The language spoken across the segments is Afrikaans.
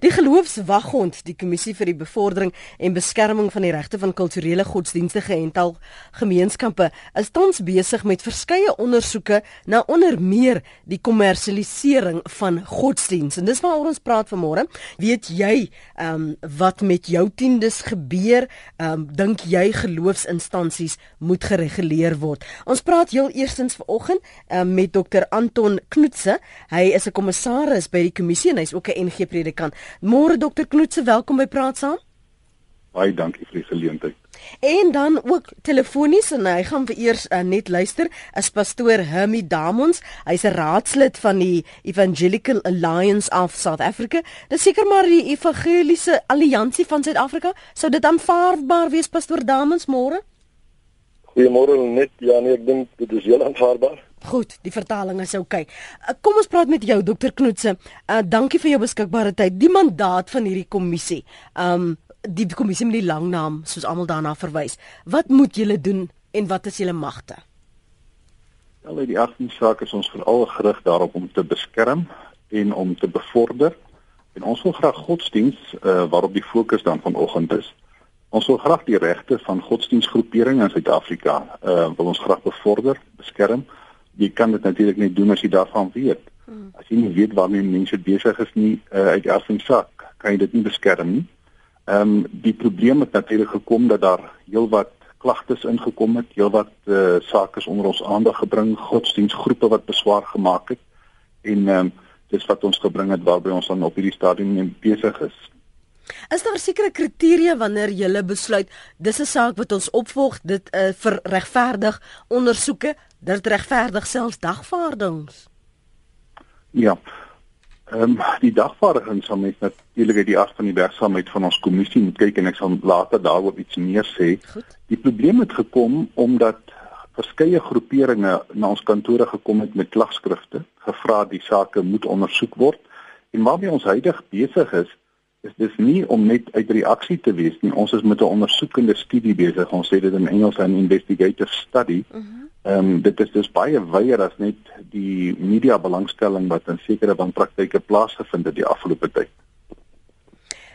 Die geloofswaghond, die kommissie vir die bevordering en beskerming van die regte van kulturele godsdienstige en taal gemeenskappe, is tans besig met verskeie ondersoeke na onder meer die kommersialisering van godsdiens. En dis waaroor ons praat vanmôre. Weet jy, ehm um, wat met jou tiendes gebeur? Ehm um, dink jy geloofsinstansies moet gereguleer word? Ons praat heel eerstens vanoggend um, met Dr Anton Knoetse. Hy is 'n kommissaris by die kommissie en hy's ook 'n NG predikant. Môre dokter Knoetse, welkom by Praat Saam. Baie dankie vir die geleentheid. En dan ook telefonies en hy gaan vir eers uh, net luister as pastoor Hermie Damons. Hy's 'n raadslid van die Evangelical Alliance of South Africa. Dis seker maar die evangeliese alliansie van Suid-Afrika. Sou dit aanvaarbaar wees pastoor Damons môre? Goeiemôre net. Ja nee, ek dink dit is heel aanvaarbaar. Goed, die vertaling is oukei. Okay. Kom ons praat met jou dokter Knoetse. Uh dankie vir jou beskikbare tyd. Die mandaat van hierdie kommissie. Um die kommissie met die lang naam soos almal daarna verwys. Wat moet julle doen en wat is julle magte? Wel, die agterste saak is ons veral gerig daarop om te beskerm en om te bevorder. En ons wil graag godsdiens uh waarop die fokus dan vanoggend is. Ons wil graag die regte van godsdienstgroeperinge in Suid-Afrika uh wil ons graag bevorder, beskerm jy kan dit natuurlik net doen as jy daarvan weet. Hmm. As jy nie weet waarmee mense besig is nie uh, uit die afsingsak, kan jy dit nie beskerm nie. Ehm um, die probleem het natuurlik gekom dat daar heelwat klagtes ingekom het, heelwat uh, sake is onder ons aandag gebring, godsdienstgroepe wat beswaar gemaak het en ehm um, dis wat ons gebring het waarby ons dan op hierdie stadium besig is. Is daar sekere kriteria wanneer jy besluit dis 'n saak wat ons opvolg dit uh, vir regverdig ondersoeke dit regverdig selfs dagvaardings. Ja. Ehm um, die dagvaarding sal mens natuurlik uit die af van die werksaamheid van ons kommissie moet kyk en ek sal later daaroor iets meer sê. Goed. Die probleem het gekom omdat verskeie groeperinge na ons kantore gekom het met klagskrifte, gevra die sake moet ondersoek word en waarmee ons huidig besig is is dis nie om net uit reaksie te wees nie. Ons is met 'n ondersoekende studie besig. Ons sê dit in Engels 'n investigative study. Uh -huh. Ehm um, dit is dus baie wyer as net die media belangstelling wat in sekere wanpraktyke plaasgevind het die afgelope tyd.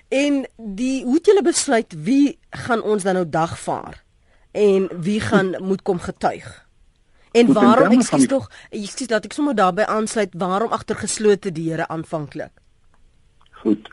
En die hoe het julle besluit wie gaan ons dan nou dagvaar en wie gaan moet kom getuig? En Goed, waarom ek sê tog ek sê dat ek sommer daarbey aansluit waarom agter geslote deure aanvanklik? Goed.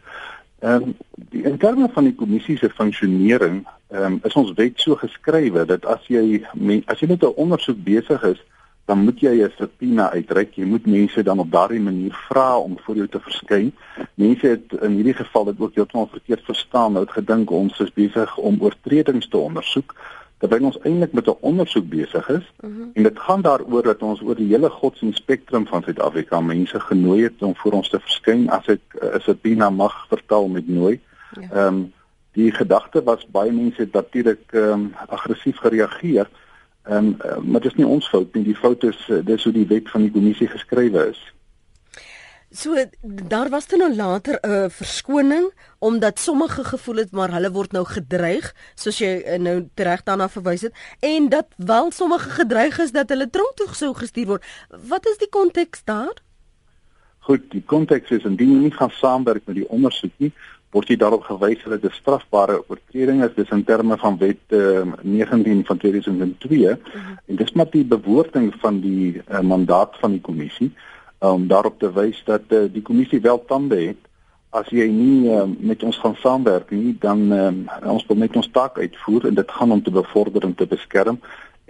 Ehm um, die in terme van die kommissie se funksionering ehm um, is ons wet so geskrywe dat as jy as jy met 'n ondersoek besig is, dan moet jy 'n subpoena uitreik. Jy moet mense dan op daardie manier vra om voor jou te verskyn. Mense het in hierdie geval dit ook heeltemal verkeerd verstaan. Hulle het gedink ons is besig om oortredings te ondersoek terwyl ons eintlik met 'n ondersoek besig is. Uh mhm. -huh. En dit gaan daaroor dat ons oor die hele godsdienstspektrum van Suid-Afrika mense genooi het om voor ons te verskyn as ek 'n subpoena mag vertel met nooi. Ja. Ehm ja. um, die gedagte was baie mense het natuurlik ehm um, aggressief gereageer. Ehm um, maar dit is nie ons fout nie. Die fout is uh, dis hoe die wet van die kommissie geskrywe is. So daar was toe nou later 'n uh, verskoning omdat sommige gevoel het maar hulle word nou gedreig soos jy uh, nou reg daarna verwys het en dat wel sommige gedreig is dat hulle tronk toe sou gestuur word. Wat is die konteks daar? Goed, die konteks is indien jy nie gaan saamwerk met die ondersoek nie, word jy daarop gewys dat dit strafbare oortreding is dis in terme van wet uh, 19 van 2002 uh -huh. en dis maar die bewoording van die uh, mandaat van die kommissie om daarop te wys dat uh, die kommissie wel tande het as jy nie uh, met ons gaan saamwerk nie dan uh, ons wil net ons taak uitvoer en dit gaan om te bevorder en te beskerm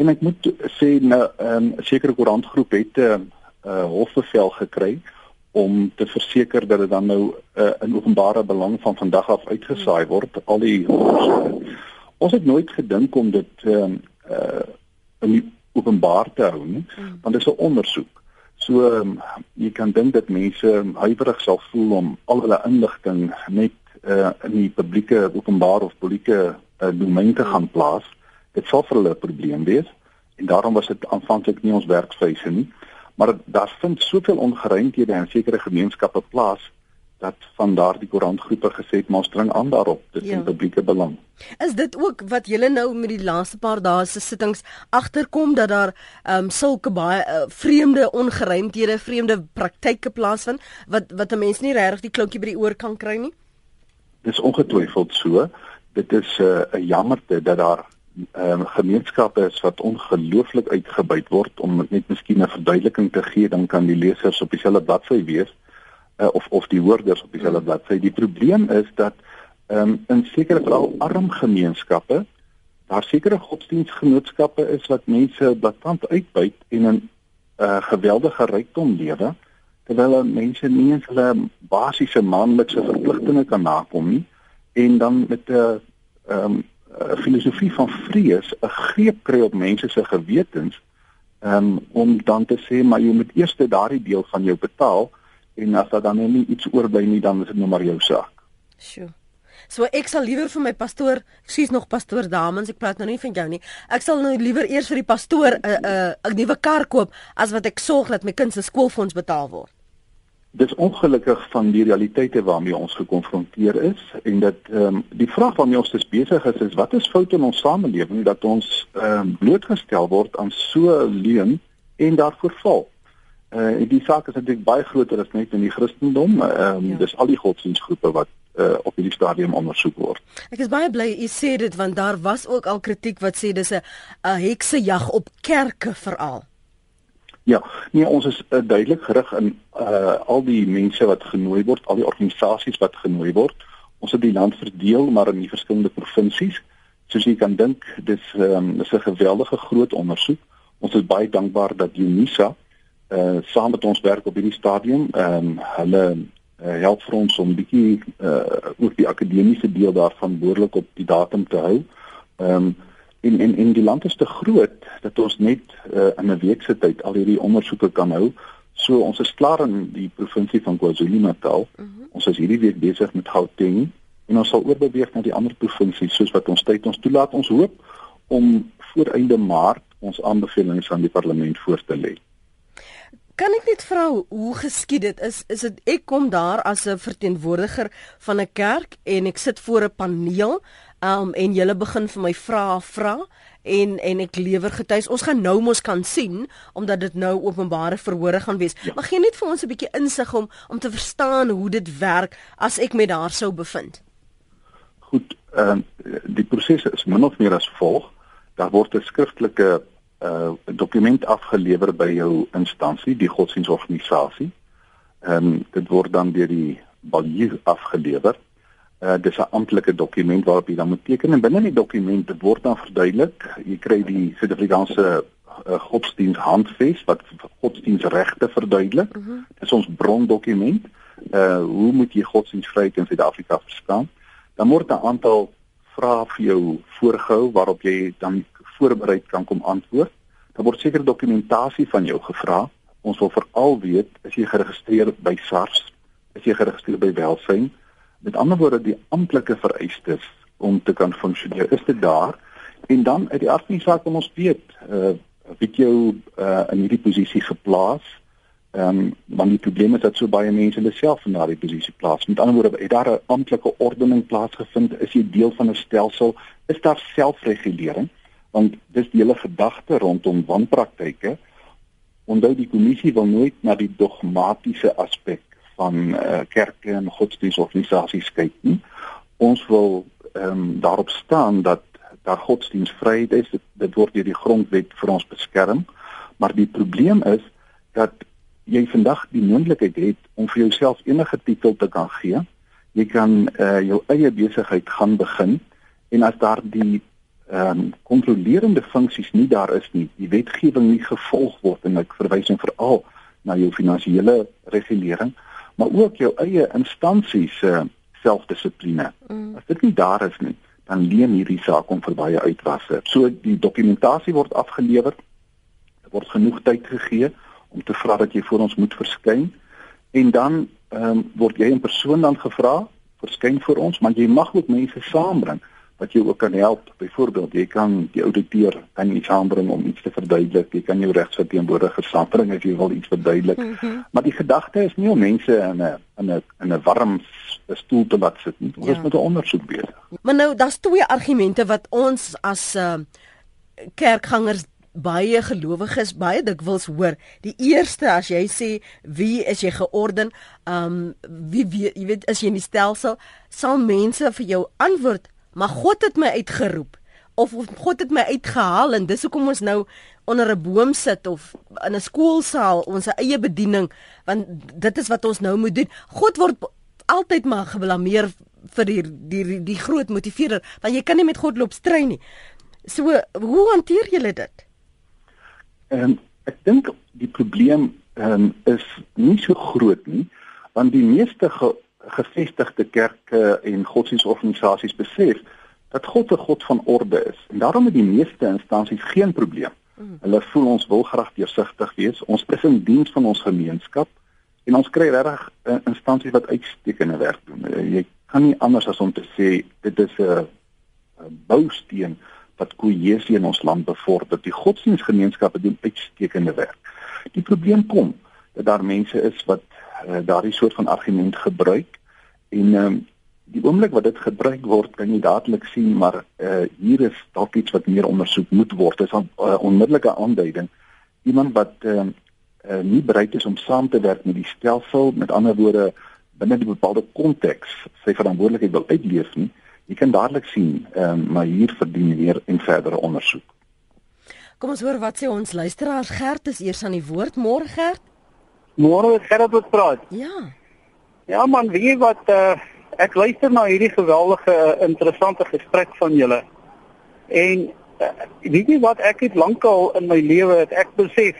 en ek moet sê 'n nou, um, sekere koerantgroep het 'n uh, uh, hofbevel gekry om te verseker dat dit dan nou uh, in openbare belang van vandag af uitgesaai word al die ons het nooit gedink om dit ehm uh, in openbaar te hou nie hmm. want dit is 'n ondersoek so um, jy kan dink dat mense huiwerig sal voel om al hulle inligting net uh, in die publieke openbaar of publieke uh, domein te gaan plaas. Dit sal vir hulle 'n probleem wees en daarom was dit aanvanklik nie ons werkswyse nie. Maar daar vind soveel ongeruimthede in sekere gemeenskappe plaas dat van daardie koerantgroepe gesê het maar string aan daarop dit ja. in publieke belang. Is dit ook wat julle nou met die laaste paar dae se sittings agterkom dat daar ehm um, sulke baie uh, vreemde ongeruimthede, vreemde praktyke plaasvind wat wat 'n mens nie regtig die kloutjie by die oor kan kry nie? dis ongetwyfeld so. Dit is 'n uh, 'n jammerte dat daar ehm um, gemeenskappe is wat ongelooflik uitgebuit word om net miskien 'n verduideliking te gee, dan kan die lesers op dieselfde bladsy wees uh, of of die hoorders op dieselfde bladsy. Die probleem is dat um, in sekere veral arm gemeenskappe daar sekere godsdienstgenootskappe is wat mense blatant uitbuit en 'n uh, eh, geweldige rykdom lewe terwyl mense nie eens hulle basiese maandelikse verpligtinge kan nakom nie en dan met 'n uh, um, filosofie van vrees 'n greep kry op mense se gewetens um, om dan te sê maar jy moet eers daardie deel van jou betaal en as daar dan nie iets oorbly nie dan is dit nou maar jou saak. Sjoe. So ek sal liewer vir my pastoor, sies nog pastoor Damens, ek praat nou nie van jou nie. Ek sal nou liewer eers vir die pastoor 'n uh, 'n uh, 'n nuwe kar koop as wat ek sorg dat my kind se skoolfonds betaal word dis ongelukkig van die realiteite waarmee ons gekonfronteer is en dat ehm um, die vraag waarmee ons dus besig is is wat is fout in ons samelewing dat ons ehm um, blootgestel word aan so leuen en daarvoor val. Uh die saak is natuurlik baie groter as net in die Christendom. Ehm um, ja. dis al die godsdienstgroepe wat uh op hierdie stadium ondersoek word. Ek is baie bly u sê dit want daar was ook al kritiek wat sê dis 'n 'n heksejag op kerke veral. Ja, nee, ons is uh, duidelik gerig in uh al die mense wat genooi word, al die organisasies wat genooi word. Ons het die land verdeel maar in die verskillende provinsies. Soos jy kan dink, dis um, dis 'n geweldige groot ondersoek. Ons is baie dankbaar dat Unisa uh saam met ons werk op hierdie stadium. Ehm um, hulle uh, help vir ons om bietjie uh ook die akademiese deel daarvan behoorlik op die datum te hou. Ehm um, en en en die land is te groot dat ons net uh, in 'n week se tyd al hierdie ondersoeke kan hou. So ons is klaar in die provinsie van KwaZulu-Natal. Uh mhm. -huh. Ons is hierdie week besig met Gauteng en ons sal oorbeweeg na die ander provinsies soos wat ons tyd ons toelaat. Ons hoop om voor einde Maart ons aanbevelings aan die parlement voor te lê. Kan ek net vra hoe geskied dit is? Is dit ek kom daar as 'n verteenwoordiger van 'n kerk en ek sit voor 'n paneel um, en julle begin vir my vra vra en en ek lewer getuies. Ons gaan nou mos kan sien omdat dit nou openbare verhore gaan wees. Ja. Maar gee net vir ons 'n bietjie insig om om te verstaan hoe dit werk as ek met daar sou bevind. Goed, ehm uh, die proses is min of meer as volg. Daar word 'n skriftelike uh dokument afgelewer by jou instansie, die godsdienstorganisasie. Ehm um, dit word dan deur die balier afgelewer uh, dis 'n amptelike dokument waarop jy dan moet teken en binne die dokument word dan verduidelik jy kry die Suid-Afrikaanse uh, godsdiens handves wat godsdiensregte verduidelik uh mhm. -huh. dis ons brondokument uh hoe moet jy godsdiensvryheid in Suid-Afrika verstaan dan word 'n aantal vrae vir jou voorgehou waarop jy dan voorbereid kan kom antwoord dan word seker dokumentasie van jou gevra ons wil veral weet is jy geregistreer by SARS is jy geregistreer by Welsyn Met ander woorde die amptelike vereistes om te kan funksioneer is dit daar en dan uit die aard van die saak om ons weet uh wie jou uh in hierdie posisie geplaas. Ehm um, want die probleem is dat so baie mense hulle self in daardie posisie plaas. Met ander woorde, het daar 'n amptelike ordening plaasgevind? Is jy deel van 'n stelsel? Is daar selfregulering? Want dis die hele gedagte rondom wanpraktyke. Onthou die kommissie wil nooit na die dogmatiese aspek van uh, kerke en godsdienstorganisasies kyk nie. Ons wil ehm um, daarop staan dat daar godsdienstvryheid is. Dit, dit word deur die grondwet vir ons beskerm. Maar die probleem is dat jy vandag die moontlikheid het om vir jouself enige titel te kan gee. Jy kan uh, jou eie besigheid gaan begin en as daar die ehm um, kontrolerende funksies nie daar is nie, die wetgewing nie gevolg word en ek verwys hom veral na jou finansiële regulering, maar ook jou eie instansies se uh, selfdissipline. Mm. As dit nie daar is nie, dan leen hierdie saak om vir baie uitwasse. So die dokumentasie word afgelewer. Daar word genoeg tyd gegee om te vra dat jy voor ons moet verskyn en dan ehm um, word jy in persoon dan gevra verskyn vir ons, maar jy mag ook mense saambring wat jou ook kan help. Byvoorbeeld, jy kan die ouditeur kan iets aanbring om iets te verduidelik. Jy kan jou regsverteenwoordiger saambring as jy wil iets verduidelik. Mm -hmm. Maar die gedagte is nie om mense in 'n in 'n in 'n warm stoel te laat sit nie. Ons ja. is met 'n ondersoek besig. Maar nou, daar's twee argumente wat ons as uh, kerkgangers baie gelowiges baie dikwels hoor. Die eerste as jy sê wie is jy georden, um wie, wie jy weet as jy in die stelsel sal mense vir jou antwoord, maar God het my uitgeroep of, of God het my uitgehaal en dis hoekom ons nou onder 'n boom sit of in 'n skoolsaal ons eie bediening want dit is wat ons nou moet doen. God word altyd maar geblameer vir die die die groot motiveerder want jy kan nie met God loop stry nie. So hoe hanteer julle dit? Ehm um, ek dink die probleem ehm um, is nie so groot nie want die meeste gevestigde kerke en godsdienstorganisasies besef dat God 'n God van orde is en daarom het die meeste instansies geen probleem. Mm. Hulle voel ons wil graag deursigtig wees. Ons is in diens van ons gemeenskap en ons kry regtig uh, instansies wat uitstekende werk doen. Uh, jy kan nie anders as om te sê dit is 'n bousteen wat kohesie in ons land bevorder. Die godsdienstgemeenskappe doen uitstekende werk. Die probleem kom dat daar mense is wat uh, daardie soort van argument gebruik en um, die oomblik wat dit gebruik word, kan jy dadelik sien maar uh, hier is dalk iets wat meer ondersoek moet word. Dit is 'n uh, onmiddellike aanduiding. Iemand wat uh, uh, nie bereid is om saam te werk met die stelsel, met ander woorde binne die bepaalde konteks sy verantwoordelikheid wil uitleef nie, jy kan dadelik sien, um, maar hier verdien meer en verdere ondersoek. Kom ons hoor wat sê ons luisteraars Gert is eers aan die woord môre Gert. Môre is Gert wat praat. Ja. Ja man, wie wat uh, ek luister na hierdie geweldige uh, interessante gesprek van julle. En uh, weet jy wat ek het lankal in my lewe het ek besef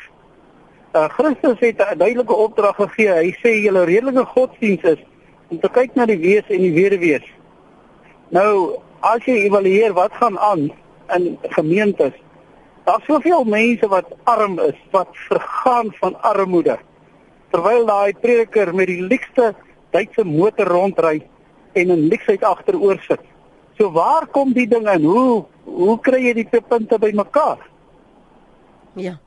uh, Christus het 'n duidelike opdrag gegee. Hy sê julle redelike godsdiens is om te kyk na die wees en die wederwees. Nou, as jy evalueer wat gaan aan in gemeentes, daar's soveel mense wat arm is, wat vergaan van armoede. Terwyl daai prediker met die lekste Duitse motor rondry en in leksheid agteroor sit. So waar kom die ding in? Hoe hoe kry jy die punte bymekaar? Ja.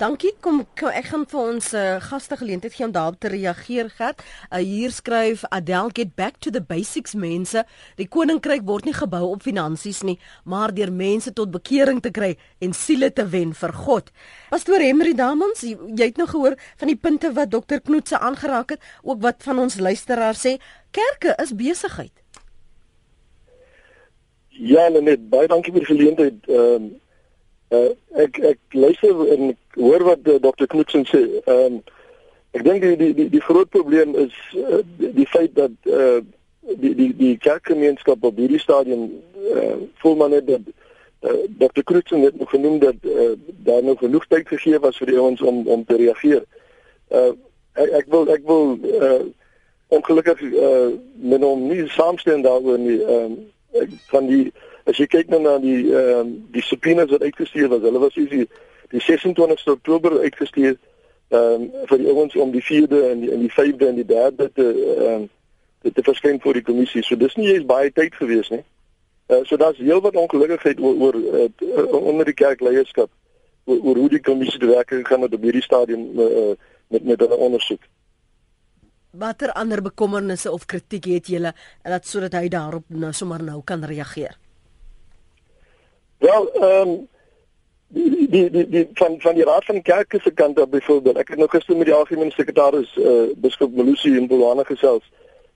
Dankie. Kom, ek gaan vir ons uh, gaste geleentheid gee om daarop te reageer gat. Uh, hier skryf Adel get back to the basics mense. Die koninkryk word nie gebou op finansies nie, maar deur mense tot bekering te kry en siele te wen vir God. Pastoor Henry Damans, jy, jy het nou gehoor van die punte wat dokter Knoetse aangeraak het, ook wat van ons luisteraars sê, kerke is besigheid. Ja, net baie dankie vir die geleentheid. Ehm um, Uh, ek ek luister en ek hoor wat uh, Dr. Knudsen sê. Ehm um, ek dink die, die die die groot probleem is uh, die, die feit dat uh, die die die kerkgemeenskap op hierdie stadium uh, voel net dat uh, Dr. Knudsen het nog genoem dat uh, daar nog genoeg tyd gegee was vir ouens om om te reageer. Uh, ek, ek wil ek wil uh, ongelukkig uh, met hom nie saamstem daaroor nie. Ehm um, van die As jy kyk nou na die ehm um, die subpoenas wat uitgestuur was, hulle was die die 26ste Oktober uitgestuur ehm um, vir die ouens om die 4de en die in die 5de en die 3de te ehm um, te, te verskyn voor die kommissie. So dis nie eens baie tyd gewees nie. Uh, so daar's heelwat ongelukkigheid oor oor uh, onder die kerkleierskap oor, oor hoe die kommissie te werk gegaan het op hierdie stadium uh, met met hulle ondersoek. Watter ander bekommernisse of kritiek het julle dat sodat hy daarop nou sommer nou kan reageer? Wel, ehm um, die, die die van van die raad van kerke se kant af byvoorbeeld. Ek het nou gister met die algemene sekretaris eh uh, biskop Melusi in Bologna gesels.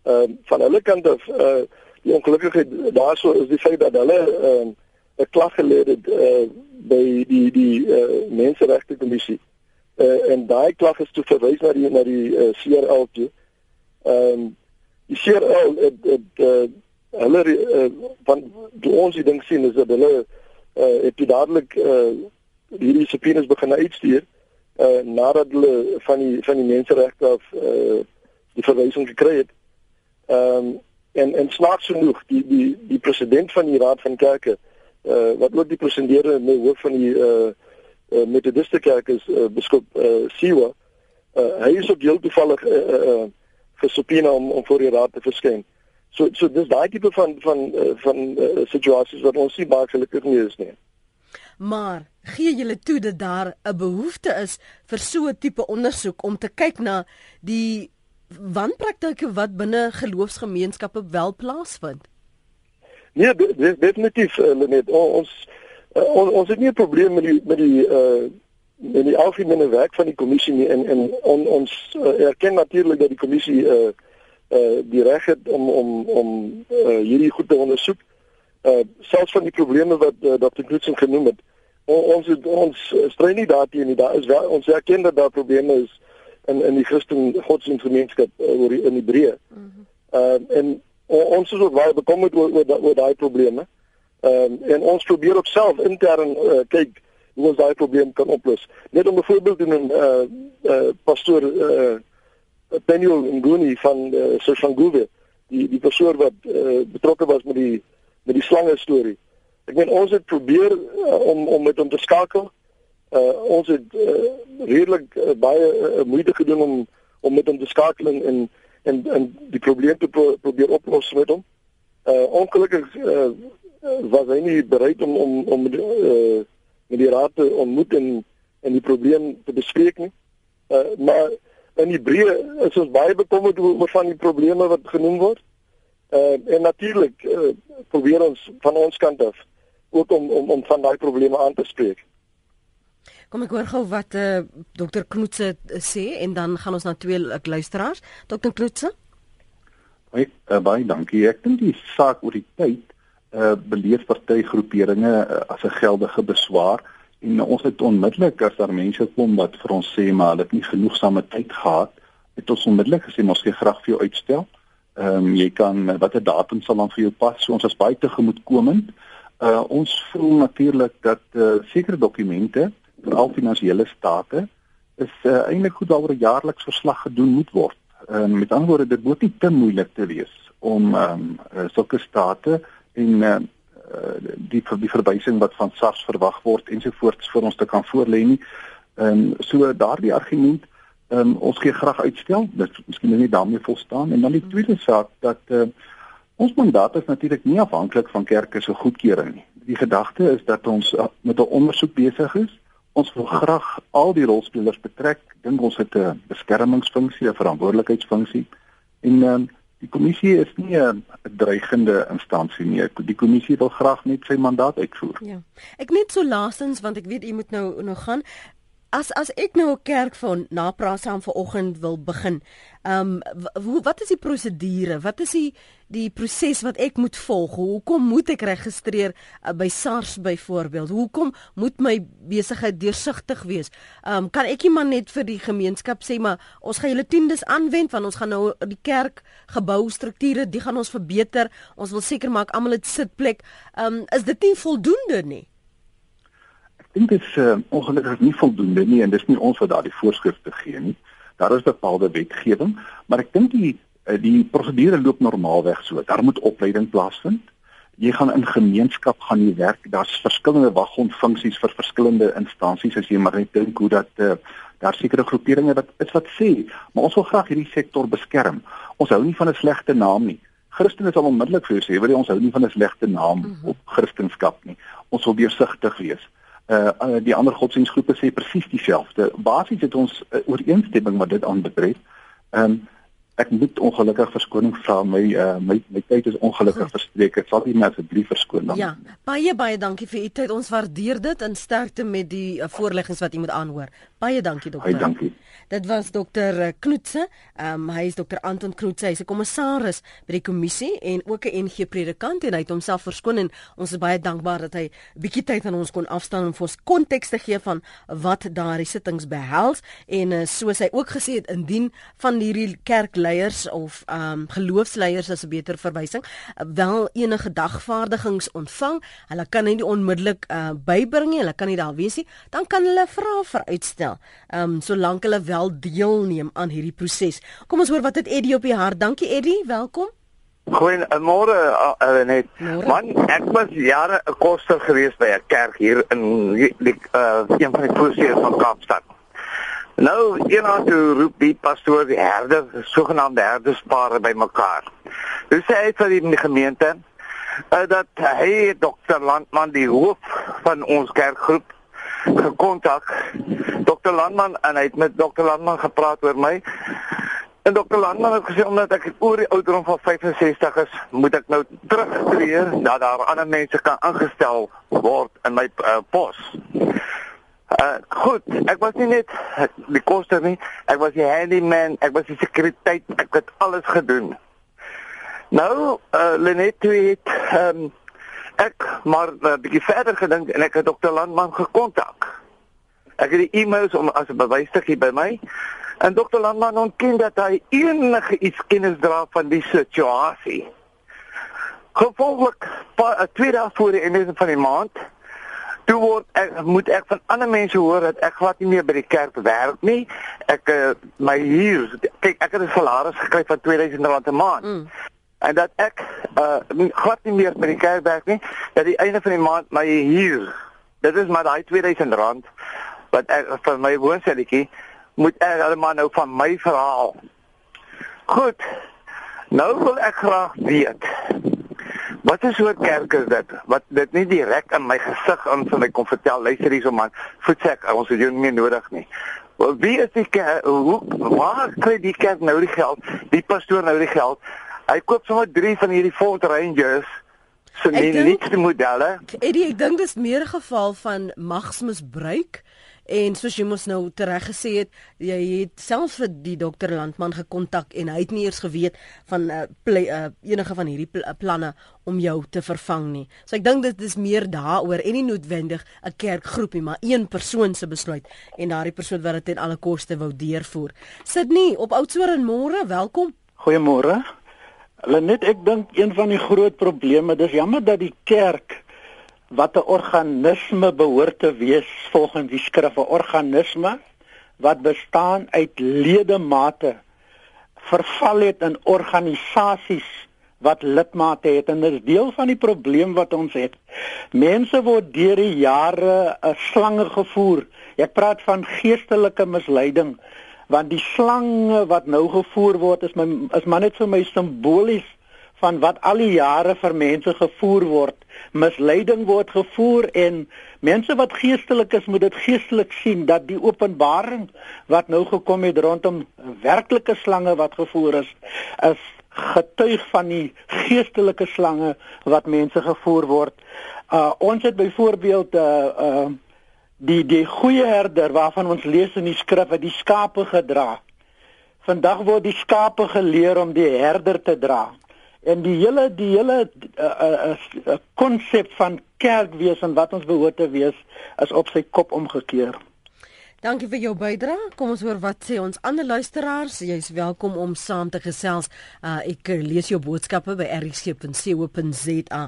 Ehm uh, van hulle kant af eh uh, die ongelukkigheid daarso is die feit dat hulle ehm uh, 'n klag gelê het eh uh, by die die eh uh, menseregte kommissie. Eh uh, en daai klag is toe verwys na die na die uh, eh, CRL toe. Ehm um, die CRL het het uh, hulle uh, van ons die ding sien is dat hulle uh, het jy dadelik uh, hierdie subpoenas begin uitstuur uh, nadat hulle van die van die menseregte af uh, die verwysing gekry het. Ehm um, en en snaaks genoeg die die die president van die raad van kerke uh, wat ook die presidentere nou hoof van die uh, uh, metodiste kerk is uh, biskop uh, Siwa. Uh, hy is ook heel toevallig uh, uh, uh, gesubpoena om om voor die raad te verskyn. So so dis daai tipe van van uh, van uh, situasies wat ons nie baie gelukkig nie is nie. Maar gee julle toe dat daar 'n behoefte is vir so 'n tipe ondersoek om te kyk na die wanpraktyke wat binne geloofsgemeenskappe wel plaasvind? Nee, definitief uh, net ons uh, on, ons het nie 'n probleem met die met die uh met die algemene werk van die kommissie nie en en on, ons uh, erken natuurlik dat die kommissie uh uh die reg het om om om uh, hierdie goed te ondersoek. Uh selfs van die probleme wat uh, Dr. Knudsen genoem het. O, ons het, ons stry nie daarteen nie. Daar is wel ons erken dat daar probleme is in in die Christen godsdienstgemeenskap uh, oor in Hebreë. Mm -hmm. Uh en o, ons is ook baie bekommerd oor oor, oor daai probleme. Ehm uh, en ons probeer op self intern uh, kyk hoe ons daai probleem kan oplos. Net om 'n voorbeeld te noem, eh uh, uh, pastoor eh uh, Daniel Nguni van uh, Soshanguve, die die pastoor wat uh, betrokke was met die met die slange storie. Ek meen ons het probeer uh, om om met hom te skakel. Uh, ons het uh, redelik uh, baie uh, moeite gedoen om om met hom te skakel en en en die probleem te pro probeer oplos met hom. Uh ongelukkig uh, was hy nie bereid om om om uh, met die raad te ontmoet en en die probleem te bespreek nie. Uh, maar in Hebreë is ons baie bekommerd oor van die probleme wat genoem word. Uh, en natuurlik uh, probeer ons van ons kant af ook om om om van daai probleme aan te spreek. Kom ek hoor gou wat uh, dokter Knoetse sê en dan gaan ons na twee luisteraars. Dokter Knoetse? Hoi, uh, baie dankie. Ek dink die saak oor die tyd uh beleef party groeperinge uh, as 'n geldige beswaar en uh, ons het onmiddellik as daar mense kom wat vir ons sê maar hulle het nie genoegsame tyd gehad het ons onmiddellik gesê ons gee graag vir jou uitstel. Ehm um, jy kan watter datum sal dan vir jou pas? So ons is baie tegemoetkomend. Uh ons voel natuurlik dat uh, sekere dokumente veral finansiële state is uh, eintlik goed daaroor 'n jaarliks verslag gedoen moet word. Ehm um, met ander woorde dit moet nie te moeilik te wees om ehm um, uh, sulke state en uh, die die verwysing wat van SARS verwag word ensovoorts vir ons te kan voorlê nie. Ehm um, so daardie argument ehm um, ons gee graag uitstel. Dit miskien nie daarmee volstaan en dan die tweede saak dat uh, ons mandaat is natuurlik nie afhanklik van kerke se goedkeuring nie. Die gedagte is dat ons uh, met 'n ondersoek besig is. Ons wil graag al die rolspelers betrek. Dink ons het 'n beskermingsfunksie, 'n verantwoordelikheidsfunksie en ehm um, Die kommissie is nie 'n dreigende instansie nie. Die kommissie wil graag net sy mandaat uitvoer. Ja. Ek net so laasens want ek weet u moet nou nog gaan as as ek nou 'n kerk van napraat saam vanoggend wil begin. Ehm um, wat is die prosedure? Wat is die die proses wat ek moet volg? Hoekom moet ek registreer uh, by SARS byvoorbeeld? Hoekom moet my besigheid deursigtig wees? Ehm um, kan ek iemand net vir die gemeenskap sê maar ons gaan julle tiendes aanwend want ons gaan nou die kerk gebou strukture, die gaan ons verbeter. Ons wil seker maak almal het sitplek. Ehm um, is dit nie voldoende nie? Dink dit is uh, ongelukkig nie voldoende nie en dis nie ons wat daardie voorskrifte gee nie. Daar is bepaalde wetgewing, maar ek dink die uh, die prosedure loop normaalweg so. Daar moet opleiding plaasvind. Jy gaan in gemeenskap gaan jy werk. Daar's verskillende waggonfunksies vir verskillende instansies as jy maar net dink hoe dat uh, daar sekere groeperinge wat is wat sê, maar ons wil graag hierdie sektor beskerm. Ons hou nie van 'n slegte naam nie. Christene sal onmiddellik vir jou sê, "Wil jy ons hou nie van 'n slegte naam mm -hmm. op Christendom nie. Ons wil deursigtig wees." Uh, die ander godsdienstgroepe sê presies dieselfde. Basies het ons uh, ooreenstemming wat dit aanbetref. Ehm um, ek moet ongelukkig verskoning vra my uh, my my tyd is ongelukkig verstreek. Ek sal nie meer asseblief verskoon dan. Ja, baie baie dankie vir u tyd. Ons waardeer dit en sterkte met die uh, voorleggings wat u moet aanhoor. Baie dankie dokter. Baie dankie. Dit was dokter uh, Knoetse. Ehm um, hy is dokter Anton Knoetse. Hy's 'n kommissaris by die kommissie en ook 'n NG predikant en hy het homself verskoon en ons is baie dankbaar dat hy 'n bietjie tyd aan ons kon afstaan om vir ons konteks te gee van wat daardie sittings behels en uh, soos hy ook gesê het indien van hierdie kerk leiers of ehm um, geloofsleiers as 'n beter verwysing wel enige dagvaardigings ontvang, hulle kan nie onmiddellik uh, bybring nie, hulle kan nie daar wees nie, dan kan hulle vra vir uitstel. Ehm um, solank hulle wel deelneem aan hierdie proses. Kom ons hoor wat het Eddie op die hart. Dankie Eddie, welkom. Goeiemôre uh, net. Man, ek was jare 'n koster gewees by 'n kerk hier in die uh, een van die voorstede van Kaapstad. Nou, eendag toe roep die pastoor die herder, sogenaamde herderspare bymekaar. Hy sê hy vir die gemeente uh, dat hy dokter Landman die hoof van ons kerkgroep gekontak Dr Landman en hy het met Dr Landman gepraat oor my En dokter Landman het gesê omdat ek oor die ouderdom van 65 is, moet ek nou terugtreë dat daar ander mense kan aangestel word in my uh, pos. Uh goed, ek was nie net die koster nie, ek was die handyman, ek was die sekuriteit, ek het alles gedoen. Nou, uh Lenet het ehm um, ek maar 'n uh, bietjie verder gedink en ek het dokter Landman gekontak. Ek het die e-mails om as 'n bewysstukkie by my en dokter Landman ontken dat hy enige iets kennis dra van die situasie. Gevolglik, pa, twee dae voor die einde van die maand, toe word ek moet ek van ander mense hoor dat ek glad nie meer by die kerk werk nie. Ek uh, my huur, kyk ek het 'n salaris gekry van R2000 'n maand. Mm. En dat ek uh glad nie meer by die kerk werk nie, dat die einde van die maand my huur, dit is maar daai R2000 wat ek vir my woonstelletjie moet ek almal nou van my verhaal. Goed. Nou wil ek graag weet Wat is so 'n kerk is dit? Wat dit nie direk in my gesig aan vir my kom vertel, luister hierso man, voetsek, ons het jou nie meer nodig nie. Wel wie is die kerk? Hoe waar kry die kerk nou die geld? Die pastoor nou die geld? Hy koop sommer 3 van hierdie Ford Rangers se nuutste modelle. Eddie, ek dink dis meer 'n geval van magsmisbruik En soos jy mos nou tereg gesê het, jy het self vir die dokter Landman gekontak en hy het nie eers geweet van uh, uh, enige van hierdie pl planne om jou te vervang nie. So ek dink dit is meer daaroor en nie noodwendig 'n kerkgroepie, maar een persoon se besluit en daardie persoon wat dit ten alle koste wou deurvoer. Sydney op Oudtshoorn môre, welkom. Goeiemôre. Hulle net ek dink een van die groot probleme, dis jammer dat die kerk wat 'n organisme behoort te wees volgens die skrif 'n organisme wat bestaan uit ledemate verval het in organisasies wat lidmate het en dit is deel van die probleem wat ons het. Mense word deur die jare 'n slange gevoer. Ek praat van geestelike misleiding want die slange wat nou gevoer word is my is maar net vir my simbolies van wat al die jare vir mense gevoer word. Misleiding word gevoer en mense wat geestelik is, moet dit geestelik sien dat die openbaring wat nou gekom het rondom werklike slange wat gevoer is, is getuig van die geestelike slange wat mense gevoer word. Uh ons het byvoorbeeld uh uh die die goeie herder waarvan ons lees in die skrif wat die skape gedra. Vandag word die skape geleer om die herder te dra. En die hele die hele konsep uh, uh, uh, van kerk wees en wat ons behoort te wees is op sy kop omgekeer. Dankie vir jou bydrae. Kom ons hoor wat sê ons ander luisteraars. Jy's welkom om saam te gesels. Uh, ek lees jou boodskappe by rc.co.za.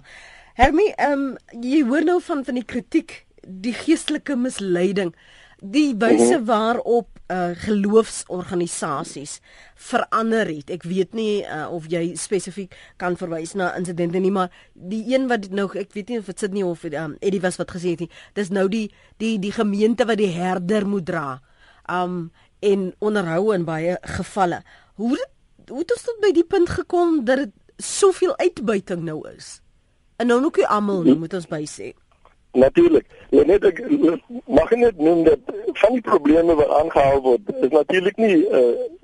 Hermie, um, jy hoor nou van van die kritiek, die geestelike misleiding die wyse mhm. waarop uh, geloofsorganisasies verander het. Ek weet nie uh, of jy spesifiek kan verwys na insidente nie, maar die een wat nou ek weet nie of dit sit nie of um, Eddie was wat gesê het nie. Dis nou die die die gemeente wat die herder moet dra. Um en onderhou in baie gevalle. Hoe hoe het ons tot by die punt gekom dat dit soveel uitbuiting nou is? En nou nog nie almal nie, moet ons by sê. Natuurlik. Ja, net ek mag net noem dat van die probleme wat aangehaal word, is natuurlik nie 'n uh,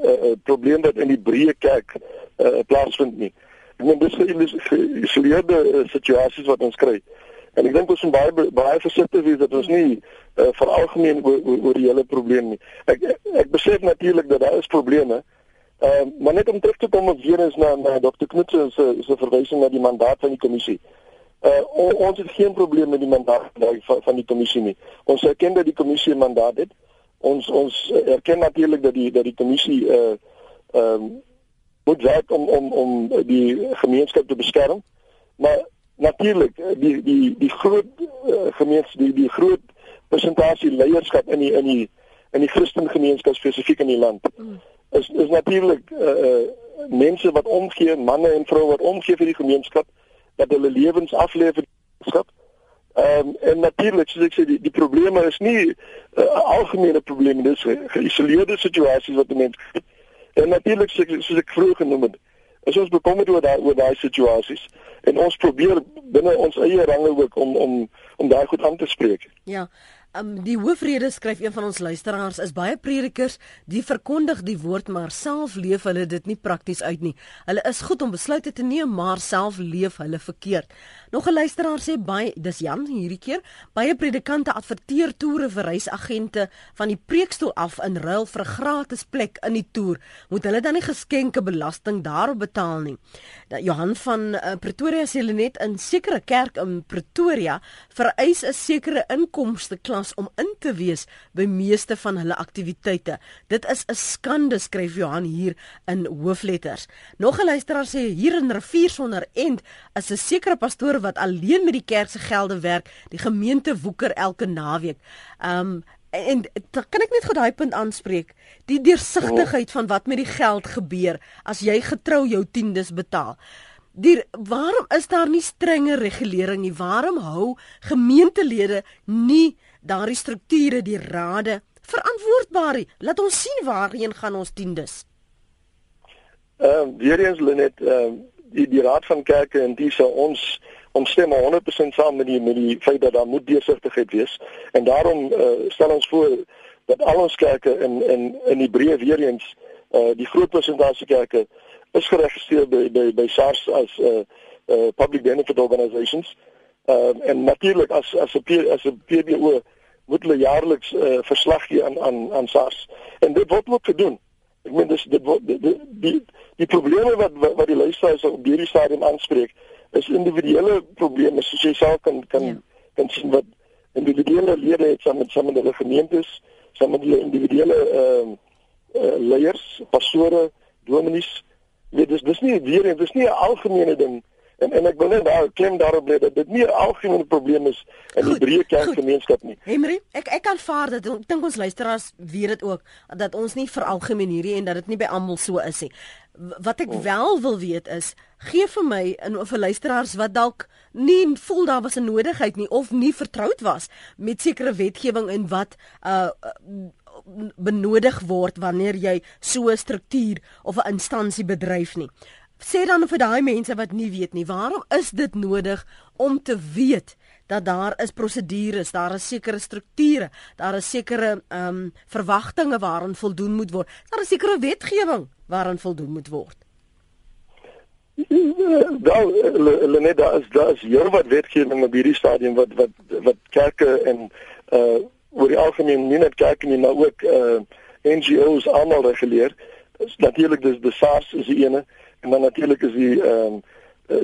uh, uh, probleem wat in die breë kerk uh, plaasvind nie. Ek meen dis geïsoleerde uh, situasies wat ons kry. En ek dink ons moet baie baie versigtig wees dat ons nie uh, veralgemeen oor, oor, oor die hele probleem nie. Ek ek besef natuurlik dat daar is probleme. Ehm uh, maar net om terug te kom weer eens na na Dr. Knutse se se verwysing na die mandaat van die kommissie. On, ons het geen probleem met die mandaat van, van die kommissie nie. Ons erken dat die kommissie 'n mandaat het. Ons ons erken natuurlik dat die dat die kommissie uh ehm um, moet werk om om om die gemeenskap te beskerm. Maar natuurlik uh, die die die groot uh, gemeenskap die die groot persentasie leierskap in die in die in die Christen gemeenskap spesifiek in die land is is natuurlik uh, uh mense wat omgee, manne en vroue wat omgee vir die gemeenskap dat hulle lewens aflê vir skap. Ehm um, en natuurlik soos ek sê die die probleme is nie 'n uh, algemene probleem dis geïsoleerde situasies wat mense en natuurlik soos ek vroeër genoem het is ons bekommerd oor daai oor daai situasies en ons probeer binne ons eie range ook om om om daai goed aan te spreek. Ja. Um, die hoofrede skryf een van ons luisteraars is baie predikers die verkondig die woord maar self leef hulle dit nie prakties uit nie. Hulle is goed om besluite te neem maar self leef hulle verkeerd. Nog 'n luisteraar sê baie dis Jan hierdie keer baie predikante adverteer toere vir reisagente van die preekstoel af in ruil vir 'n gratis plek in die toer. Moet hulle dan nie geskenke belasting daarop betaal nie? Dat Johan van uh, Pretoria sê hulle net in sekere kerk in Pretoria vereis 'n sekere inkomste klas om in te wees by meeste van hulle aktiwiteite. Dit is 'n skande skryf Johan hier in hoofletters. Nog 'n luisteraar sê hier in Rivier sonder end is 'n sekere pastoor wat alleen met die kerk se gelde werk, die gemeente woeker elke naweek. Um en dan kan ek net gou daai punt aanspreek die deursigtigheid van wat met die geld gebeur as jy getrou jou tiendes betaal Die waarom is daar nie strenge regulering nie? Waarom hou gemeentelede nie daardie strukture, die rade verantwoordbaar nie? Laat ons sien waarheen gaan ons tiendes. Ehm uh, weer eens Lenet, ehm uh, die die raad van kerke en dis ons omstem 100% saam met die met die feit dat daar moet deursigtigheid wees en daarom uh, stel ons voor dat al ons kerke in in in Hebreë weer eens uh, die groot persentasie kerke is geregistreer by by by SARS as 'n uh, uh, public benefit organisations. Uh, en natuurlik as as 'n as 'n PBO moet hulle jaarliks uh, verslag gee aan aan aan SARS. En dit word ook gedoen. Ek meen dis dit word die die, die, die probleme wat wat die luisteraars op hierdie stadium aanspreek is individuele probleme soos jy self kan kan ja. kan sien wat individuele lede het saam met saam met hulle gemeentes, saam met die individuele ehm uh, uh, leiers, pastore, dominees weet dis dis nie weer en dis nie 'n algemene ding en en ek wil net daar klem daarop lê dat dit nie 'n algemene probleem is in die breë kerkgemeenskap nie. Henry, ek ek kan vaar dat ek dink ons luisteraars weet dit ook dat ons nie veralgemeen hierdie en dat dit nie by almal so is nie. Wat ek oh. wel wil weet is, gee vir my in vir luisteraars wat dalk nie voel daar was 'n nodigheid nie of nie vertroud was met sekere wetgewing en wat uh benodig word wanneer jy so 'n struktuur of 'n instansie bedryf nie. Sê dan vir daai mense wat nie weet nie, waarom is dit nodig om te weet dat daar is prosedures, daar is sekere strukture, daar is sekere ehm um, verwagtinge waaraan voldoen moet word. Daar is sekere wetgewing waaraan voldoen moet word. Daar hulle net daar is daar is hier wat wetgewing op hierdie stadium wat wat wat kerke en uh oor die algemeen nie net kerke nie maar ook uh NGOs almal reguleer. Is natuurlik dis die SARS is die ene en dan natuurlik is die ehm um,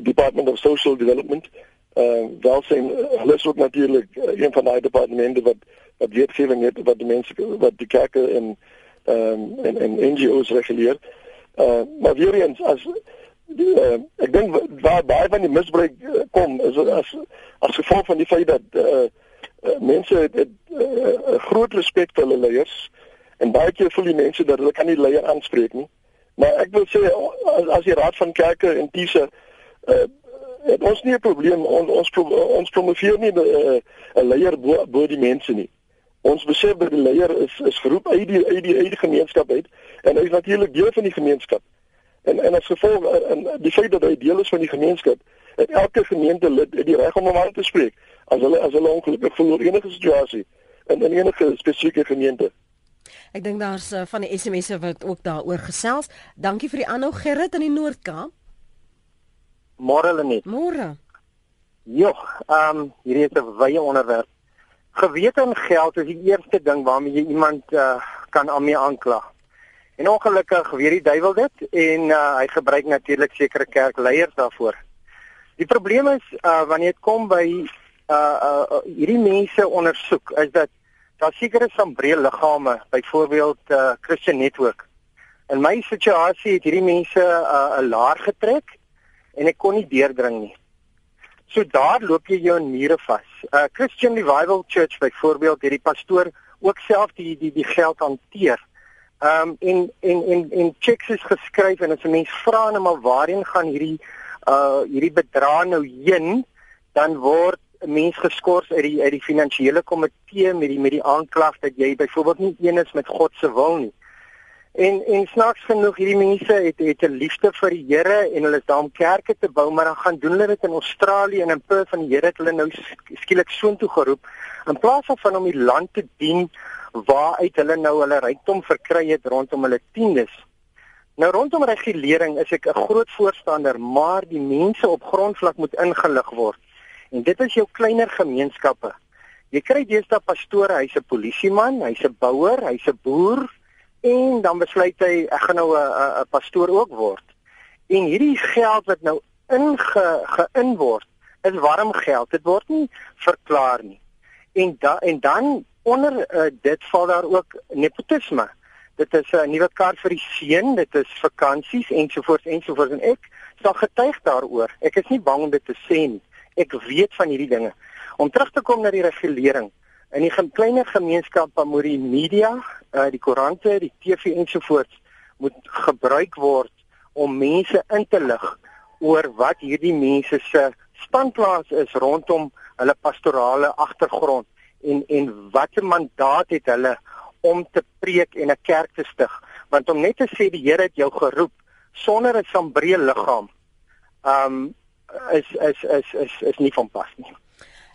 Department of Social Development. Uh, welsyn hulle is ook natuurlik uh, een van daai departemente wat wat wetgewing het wat die mense wat die kerke en ehm um, en, en NGOs reguleer. Uh maar weer eens as die, uh, ek dink waar baie van die misbruik uh, kom is as as gevolg van die feit dat uh uh, mense het, het uh, groot respek vir hulle leiers en baie keer voel die mense dat hulle kan nie leier aanspreek nie. Maar ek wil sê as, as die raad van kerke en diese uh, het ons nie 'n probleem on, ons ons promoveer nie 'n uh, leier bo, bo die mense nie. Ons besef dat die leier is is geroep uit die uit die uit die gemeenskap uit en hy is natuurlik deel van die gemeenskap. En en as gevolg en die feit dat hy deel is van die gemeenskap, het elke gemeente lid die reg om hom aan te spreek as hulle as hulle ongelukkig voel oor enige situasie in in enige spesifieke gemeente. Ek dink daar's uh, van die SMS'e wat ook daaroor gesels. Dankie vir die aanhou Gerrit in die Noord-Kaap. Môre hulle net. Môre. Jogg, ehm um, hierdie is 'n wye onderwerp. Gewete en geld is die eerste ding waarmee jy iemand uh, kan aan mee aankla. En ongelukkig weet die duiwel dit en uh, hy gebruik natuurlik sekere kerkleiers daarvoor. Die probleem is uh, wanneer dit kom by uh uh hierdie mense ondersoek is dat daar sekere sambree liggame, byvoorbeeld uh Christian Network. In my situasie het hierdie mense uh 'n laar getrek en ek kon nie deurdring nie. So daar loop jy jou mure vas. Uh Christian Revival Church byvoorbeeld het die pastoor ook self die die die geld hanteer. Um en en en en checks is geskryf en as 'n mens vra net maar waarheen gaan hierdie uh hierdie bedrag nou heen, dan word 'n mens geskort uit die uit die finansiële komitee met die met die aanklag dat jy byvoorbeeld nie een is met God se wil nie. En en snaaks genoeg hierdie mense het het 'n liefde vir die Here en hulle is daar om kerke te bou, maar dan gaan doen hulle dit in Australië en in Perth van die Here het hulle nou skielik soontoe geroep in plaas van om die land te dien waaruit hulle nou hulle rykdom verkry het rondom hulle tiendes. Nou rondom regulering is ek 'n groot voorstander, maar die mense op grondvlak moet ingelig word. En dit is jou kleiner gemeenskappe. Jy kry deesdae pastore, hy's 'n polisieman, hy's 'n bouer, hy's 'n boer en dan besluit hy ek gaan nou 'n 'n pastoor ook word. En hierdie geld wat nou inge gein word, is warm geld. Dit word nie verklaar nie. En da, en dan onder uh, dit val daar ook nepotisme. Dit is 'n uh, nuwe kar vir die seun, dit is vakansies ensovoorts ensovoorts en ek sal getuig daaroor. Ek is nie bang om dit te sê nie. Ek weet van hierdie dinge. Om terug te kom na die regulering. In die kleiner gemeenskappe moet die media, uh, die koerante, die TV ensovoorts moet gebruik word om mense in te lig oor wat hierdie mense se standplaas is rondom hulle pastorale agtergrond en en watter mandaat het hulle om te preek en 'n kerk te stig. Want om net te sê die Here het jou geroep sonder 'n sambreel liggaam um is is is is is nie van pas nie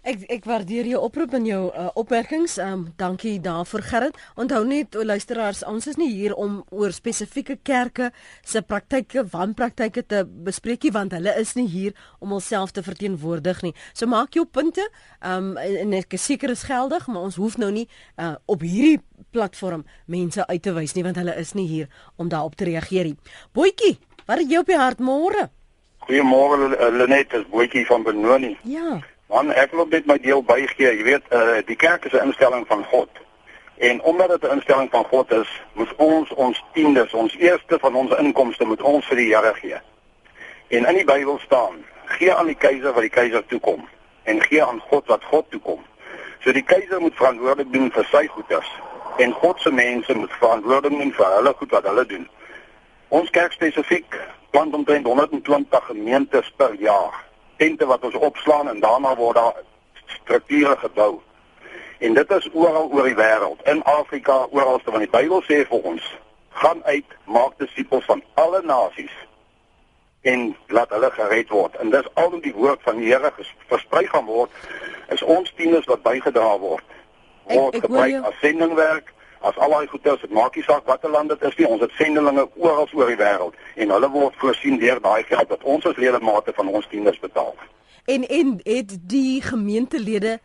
Ek ek waardeer jou oproep en jou uh, opmerkings. Ehm um, dankie daarvoor Gerrit. Onthou net o luisteraars, ons is nie hier om oor spesifieke kerke se praktyke, wanpraktyke te bespreek nie want hulle is nie hier om homself te verteenwoordig nie. So maak jou punte. Ehm um, en ek is seker is geldig, maar ons hoef nou nie uh, op hierdie platform mense uit te wys nie want hulle is nie hier om daarop te reageer nie. Boetjie, wat het jy op die hart môre? Goeiemôre Lenet, dis Boetjie van Benoni. Ja. Man, ek wil net my deel bygee. Jy weet, uh die kerk is 'n instelling van God. En omdat dit 'n instelling van God is, moet ons ons tiendes, ons eerste van ons inkomste moet ons vir die Here gee. En in die Bybel staan: Gee aan die keiser wat die keiser toekom en gee aan God wat God toekom. So die keiser moet verantwoordelik doen vir sy goederes en God se mense moet verantwoordelik doen vir hulle goed wat hulle doen. Ons kerk spesifiek plant omtrent 120 gemeentes per jaar tente wat ons opslaan en daarna word daar strukture gebou. En dit is oral oor die wêreld, in Afrika, oral waar die Bybel sê vir ons, gaan uit, maak disippels van alle nasies en laat hulle gered word. En dis al die woord van die Here versprei gaan word, is ons tieners wat bygedra word. Word gebruik as sendingwerk as al daai goeie dit maak nie saak watter land dit is nie ons het sendelinge oral oor die wêreld en hulle word voorsien deur daai geld wat ons as ledemate van ons tieners betaal. En en het die gemeentelede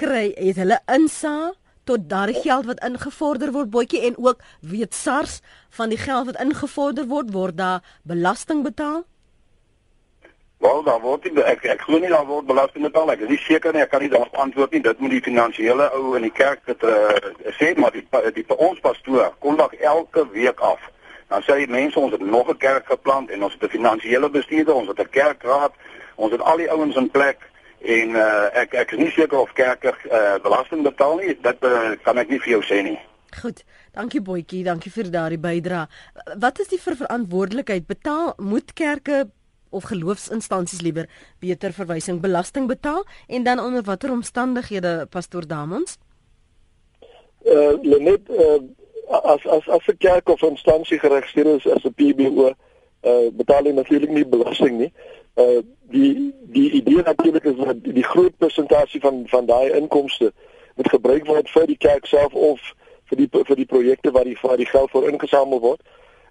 kry het hulle insa tot daardie geld wat ingevorder word boetjie en ook weet SARS van die geld wat ingevorder word word daar belasting betaal? Wel, daar word nie ek ek glo nie daar word belasting betaal. Ek is nie seker nie, ek kan nie daarop antwoord nie. Dit moet die finansiële ou in die kerk dit uh, sê, maar die die vir ons pastoor kom dag elke week af. Dan sê die mense ons het nog 'n kerk geplant en ons het 'n finansiële bestuurder, ons het 'n kerkraad, ons het al die ouens in plek en uh, ek ek is nie seker of kerke uh, belasting betaal nie. Dit uh, kan ek nie vir jou sê nie. Goed. Dankie Boetjie, dankie vir daardie bydrae. Wat is die verantwoordelikheid? Betaal moet kerke of geloofsinstansies liewer beter verwysing belasting betaal en dan onder watter omstandighede pastoor Damons? Uh net uh as as as 'n kerk of instansie geregistreer is as 'n PBO, uh betaal jy natuurlik nie belasting nie. Uh die die idee natuurlik is dat die groot persentasie van van daai inkomste moet gebruik word vir die kerk self of vir die vir die projekte waar die waar die geld vir ingesamel word.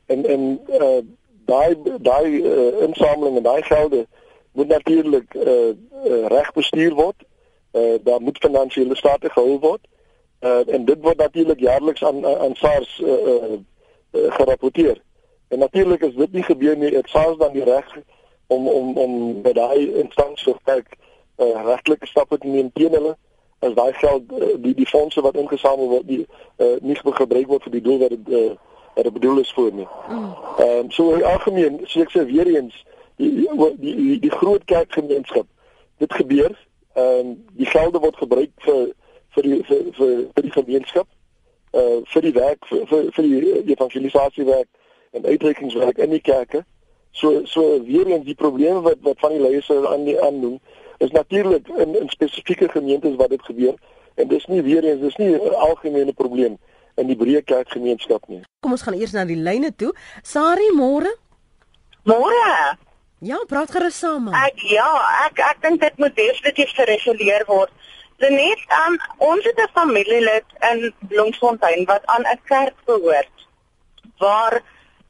En en uh daai daai uh, insameling en daai gelde moet natuurlik uh, uh, reg bestuur word. Uh, daar moet finansiële state gehou word. Uh, en dit word natuurlik jaarliks aan aan SARS uh, uh, uh, gerapporteer. En natuurlik is dit nie gebeur nie. Dit SARS dan die reg om om om by daai instansie werk uh, regtelike stappe te neem teen hulle as daai geld uh, die die fondse wat ingesamel word die uh, nie gebruik word vir die doel wat dit uh, wat dit bedoel is vir nie. Mm. Ehm um, so in algemeen, so ek sê weer eens, die die die, die groot kerkgemeenskap. Dit gebeur. Ehm um, die gelde word gebruik vir vir die vir vir, vir die gemeenskap. Uh vir die werk vir vir, vir die evangelisasiewerk en uitreikingswerk in die kerke. So so weer eens die probleme wat wat van die leiers aan die aannoem is natuurlik in in spesifieke gemeentes wat dit gebeur en dis nie weer eens dis nie 'n algemene probleem in die breë kerkgemeenskap nie. Kom ons gaan eers na die lyne toe. Sari, môre? Môre. Ja, praat gerus saam. Ek ja, ek ek dink dit moet definitief gereguleer word. Net um, ons het 'n familielid in Bloemfontein wat aan 'n kerk behoort waar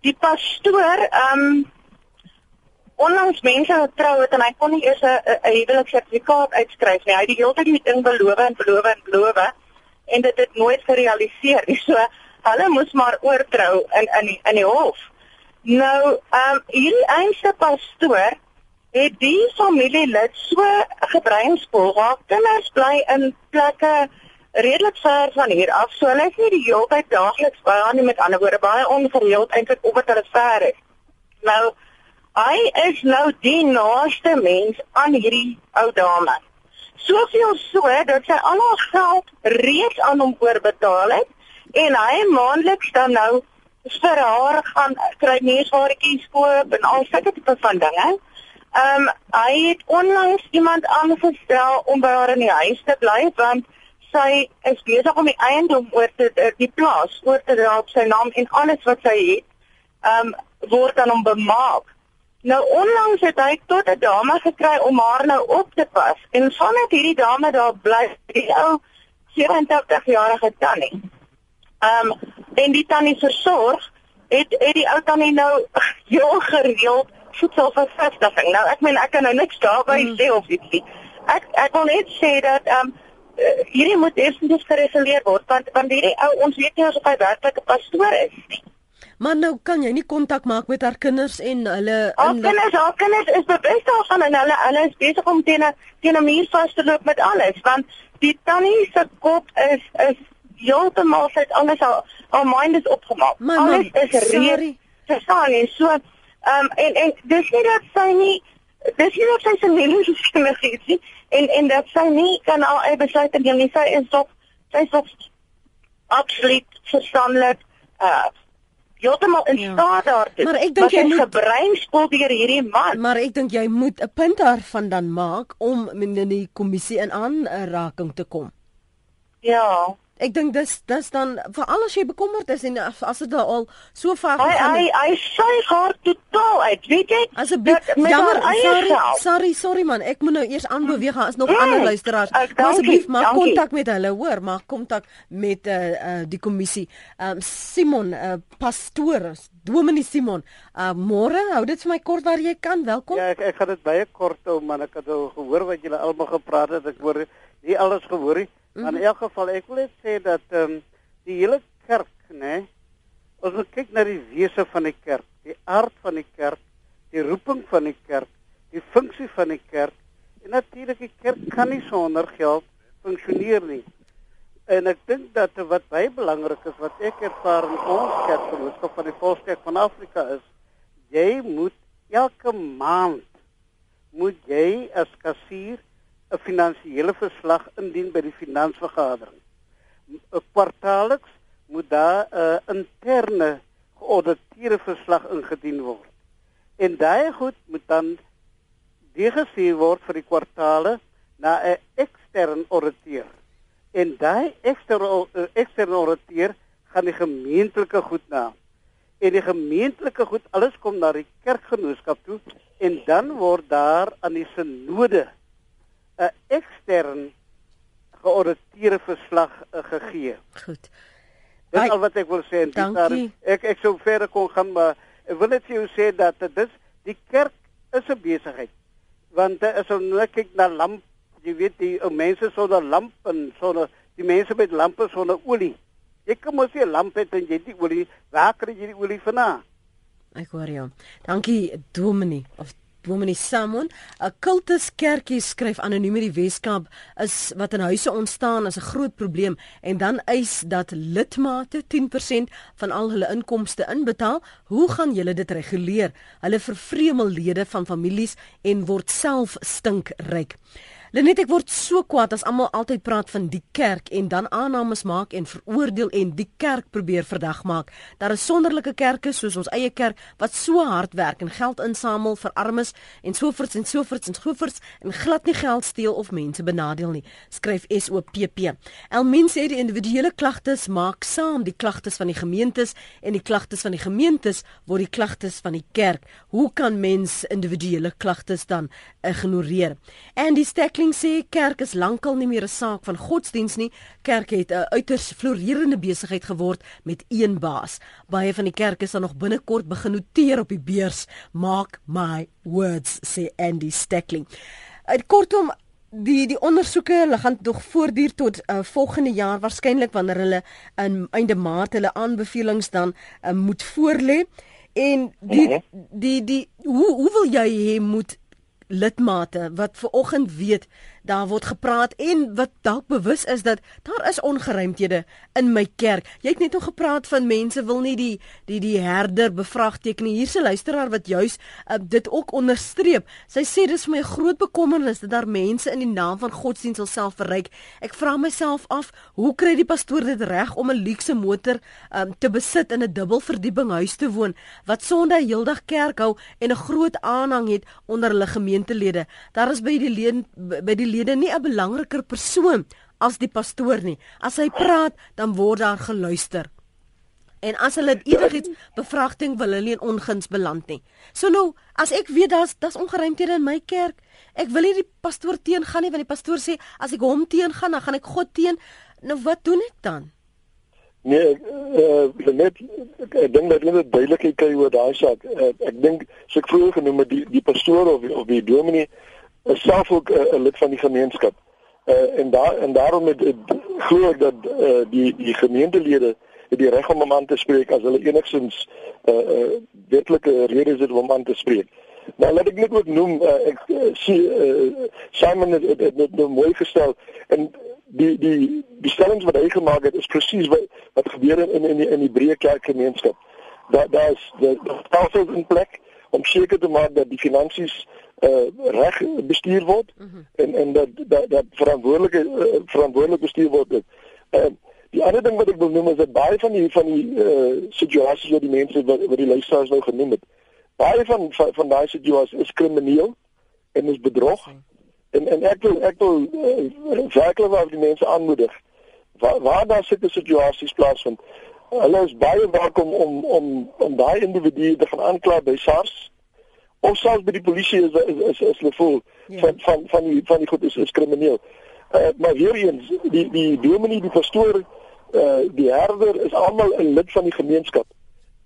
die pastoor um onlangs mense getrou het en hy kon nie eers 'n huweliksertifikaat uitskryf nie. Hy het die hele tyd die ding beloof en beloof en beloof en dit het nooit gerealiseer nie. So hulle moes maar oortrou in in die, in die hof. Nou, ehm um, hierdie eenste pastoor het die familielid so gebreinspoel waar kinders bly in plekke redelik ver van hier af. So hulle is nie die hele tyd daagliks by haar nie met ander woorde baie ongereeld eintlik omdat hulle ver is. Nou hy is nou die naaste mens aan hierdie ou dame. Soveel so dat sy al haar geld reeds aan hom oorbetaal het en hy maandeliks dan nou vir haar gaan kry neuswaartjies koop en al sulke tipe van dinge. Ehm um, hy het onlangs iemand aangestel om by haar in die huis te bly want sy is besig om die eiendom oor te die plaas oor te dra op sy naam en alles wat sy het, ehm um, word aan hom bemaak. Nou onlangs het hy tot 'n dame gekry om haar nou op te pas en vandat hierdie dame daar bly, die ou 87 jarige tannie. Ehm um, en die tannie versorg het het die ou tannie nou heel gereeld voedsel vervestiging. Nou ek meen ek kan nou niks daarby mm. sê of ietsie. Ek ek wil net sê dat ehm um, hierdie moet definitief gereguleer word want want hierdie ou ons weet nie of hy werklik 'n pastoor is nie. Maar nou kan jy nie kontak maak met haar kinders en hulle Haar kinders, haar kinders is bewus daarvan en hulle hulle is besig om teen 'n teen 'n muur vas te loop met alles want die tannie se kop is is heeltemal sy alles haar haar mind is opgemaak. Maar, alles man, is reeds verstaan en so ehm um, en en dis nie dat sy nie dis nie dat sy se lewensstemme gee nie en en dat sy nie kan al eie besluite neem nie. Sy is toch sy is absoluut verstandelik uh heeltemal in ja. staat daartoe. Maar ek dink jy moet gebreinspoel deur hierdie man. Maar ek dink jy moet 'n punt daarvan dan maak om in die kommissie in aanraking te kom. Ja. Ek dink dis dis dan vir al as jy bekommerd is en as dit al so ver gegaan het. Hy hy sy haar totaal uit, weet jy? Asseblief, jammer, sorry, sorry, sorry man, ek moet nou eers aanbeweeg, as nog nee, ander luisteraars. Asseblief, maak kontak met hulle, hoor, maak kontak met uh, uh die kommissie. Um Simon, uh pastoor, Dominee Simon. Uh môre, hou dit vir my kort waar jy kan. Welkom. Ja, ek ek gaan dit baie kort hou, man. Ek het al gehoor wat julle almal gepraat het. Ek hoor nie alles gehoor nie. Mm -hmm. In elk geval ek wil net sê dat ehm um, die hele kerk, né? Nee, ons kyk na die wese van die kerk, die aard van die kerk, die roeping van die kerk, die funksie van die kerk. En natuurlik die kerk kan nie sonder geld funksioneer nie. En ek dink dat wat baie belangrik is wat ek ervaar in ons kerkgenootskap van die Volkskerk van Afrika is, jy moet elke maand moet jy as kassier 'n finansiële verslag indien by die finansvergadering. 'n Kwartaalliks moet daar 'n interne geauditeerde verslag ingedien word. En daai goed moet dan deurgestuur word vir die kwartaale na 'n eksterne auditeur. En daai eksterne eksterne auditeur gaan die gemeentelike goed na. En die gemeentelike goed alles kom na die kerkgenootskap toe en dan word daar aan die sinode 'n ekstern geauditeerde verslag uh, gegee. Goed. Dis al wat ek wil sê en daar ek ek sou verder kon gaan maar ek wil net vir jou sê dat dis die kerk is 'n besigheid. Want as ons nou kyk na lamp, jy weet die ou mense sonder lamp en sonder die mense met lampe sonder olie. Jy kan mos nie 'n lamp hê en jy het die olie, waar kry jy die olie vandaan? Ek hoor jou. Dankie Dominee of Dominee Samon, 'n kultuskerkie skryf anoniem in die Weskaap is wat in huise ontstaan as 'n groot probleem en dan eis dat lidmate 10% van al hulle inkomste inbetaal. Hoe gaan julle dit reguleer? Hulle vervreemel lede van families en word self stinkryk. Lenet ek word so kwaad as almal altyd praat van die kerk en dan aannames maak en veroordeel en die kerk probeer verdag maak. Daar is sonderlike kerke soos ons eie kerk wat so hard werk en geld insamel vir armes en sovoorts en sovoorts en sovoorts en glad nie geld steel of mense benadeel nie. Skryf SOPP. Elmin sê die individuele klagtes maak saam die klagtes van die gemeentes en die klagtes van die gemeentes word die klagtes van die kerk. Hoe kan mens individuele klagtes dan ignoreer? En die Steckling sê kerk is lankal nie meer 'n saak van godsdiens nie. Kerk het 'n uiters floreerende besigheid geword met een baas. Baie van die kerke sal nog binnekort begin noteer op die beurs. Mark my words sê Andy Steckling. Kortom die die ondersoeke hulle gaan nog voortduur tot uh, volgende jaar waarskynlik wanneer hulle in einde maart hulle aanbevelings dan uh, moet voorlê en die, die die die hoe hoe wil jy hê moet lidmate wat ver oggend weet daar word gepraat en wat dalk bewus is dat daar is ongeruimthede in my kerk. Jy het net nog gepraat van mense wil nie die die die herder bevraagteken nie. Hierse luisteraar wat juis uh, dit ook onderstreep. Sy sê dis vir my 'n groot bekommernis dat daar mense in die naam van godsdienst sal self verryk. Ek vra myself af, hoe kry die pastoor dit reg om 'n luukse motor um, te besit in 'n dubbelverdieping huis te woon wat Sondag heeldag kerk hou en 'n groot aanhang het onder hulle gemeentelede. Daar is by die leen, by die lede nie 'n belangriker persoon as die pastoor nie. As hy praat, dan word daar geluister. En as hulle enigiets bevragting wil hulle in onguns beland nie. So nou, as ek weet daar's daar's ongeruimthede in my kerk, ek wil nie die pastoor teengaan nie want die pastoor sê as ek hom teengaan, dan gaan ek God teen. Nou wat doen ek dan? Nee, uh, net ek, ek dink dat hulle duidelikheid kry oor daai saak. Uh, ek dink so ek vroeër genoem het die die pastoor of of die dominee is self ook eh, 'n uh, lid van die gemeenskap. Uh, en daar en daarom het, het glo ek dat uh, die die gemeentelede het die reg om aan te spreek as hulle enigsins 'n uh, uh, wetlike redes het om aan te spreek. Nou laat ek net ook noem uh, ek uh, sien uh, Simon het, het, het nou mooi gestel en die die die stellings wat hy gemaak het is presies wat wat gebeur in in die, in die breë kerkgemeenskap. Daar daar's die tafels in plek om seker te maak dat die finansies uh, reg bestuur word mhm. -huh. en en dat dat, dat verantwoordelike uh, verantwoordelik bestuur word. Uh, die ander ding wat ek wil noem is dat baie van die van die uh, situasies wat die mense wat, wat die luisteraars nou genoem het, baie van van, van daai situasies is krimineel en is bedrog. En en ek wil ek wil uh, werklik waar die mense aanmoedig waar waar daar sulke situasies plaasvind. Hulle is baie welkom om om om daai individue te gaan aankla by SARS of selfs by die polisie is is is, is hulle voel ja. van van van die van die goed is is krimineel. Uh, maar weer eens die die dominee die pastoor uh, die herder is almal 'n lid van die gemeenskap.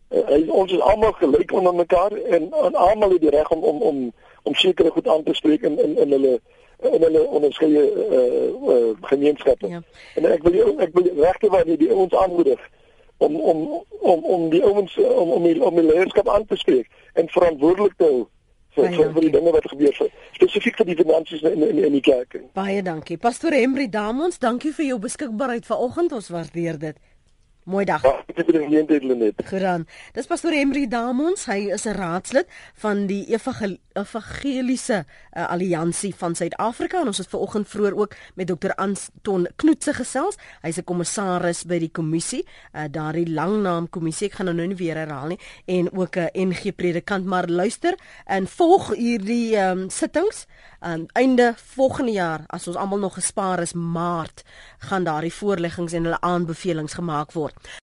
Uh, ons is almal gelyk onder mekaar en, en almal het die reg om om om om sekere goed aan te spreek in in in hulle in hulle onderskeie uh, uh, gemeenskappe. Ja. En ek wil ek wil regte wat die, die ons aanmoedig om om om om die ouens om om die, om die leierskap aan te spreek en verantwoordelik te hou vir vir, vir die dinge wat gebeur vir spesifiek vir die finansies in in in die kerk. Baie dankie. Pastor Henry Damons, dankie vir jou beskikbaarheid vanoggend. Ons waardeer dit. Mooi dag. Ja, ek het dit nie eintlik net. Geran. Dis pastoor Emri Damons, hy is 'n raadslid van die Evangeliese uh, Alliansie van Suid-Afrika en ons het ver oggend vroeër ook met Dr. Anton Knoetse gesels. Hy's 'n kommissaris by die kommissie, uh, daardie langnaam kommissie. Ek gaan nou nie weer herhaal nie en ook 'n uh, NG predikant maar luister en volg hierdie um, sittings aan einde volgende jaar as ons almal nog gespaar is maart gaan daardie voorleggings en hulle aanbevelings gemaak word